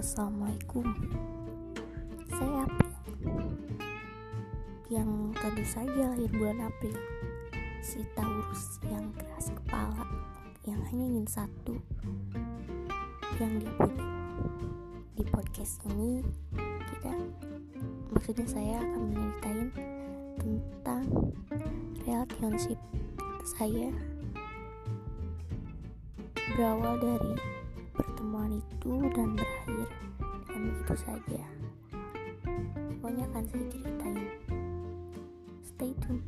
Assalamualaikum. Saya April. Yang tentu saja lahir bulan April Si Taurus yang keras kepala Yang hanya ingin satu Yang dia Di podcast ini Kita Maksudnya saya akan menceritain Tentang Relationship Saya Berawal dari dan berakhir. Dengan begitu saja. Pokoknya akan saya ceritain. Stay tune.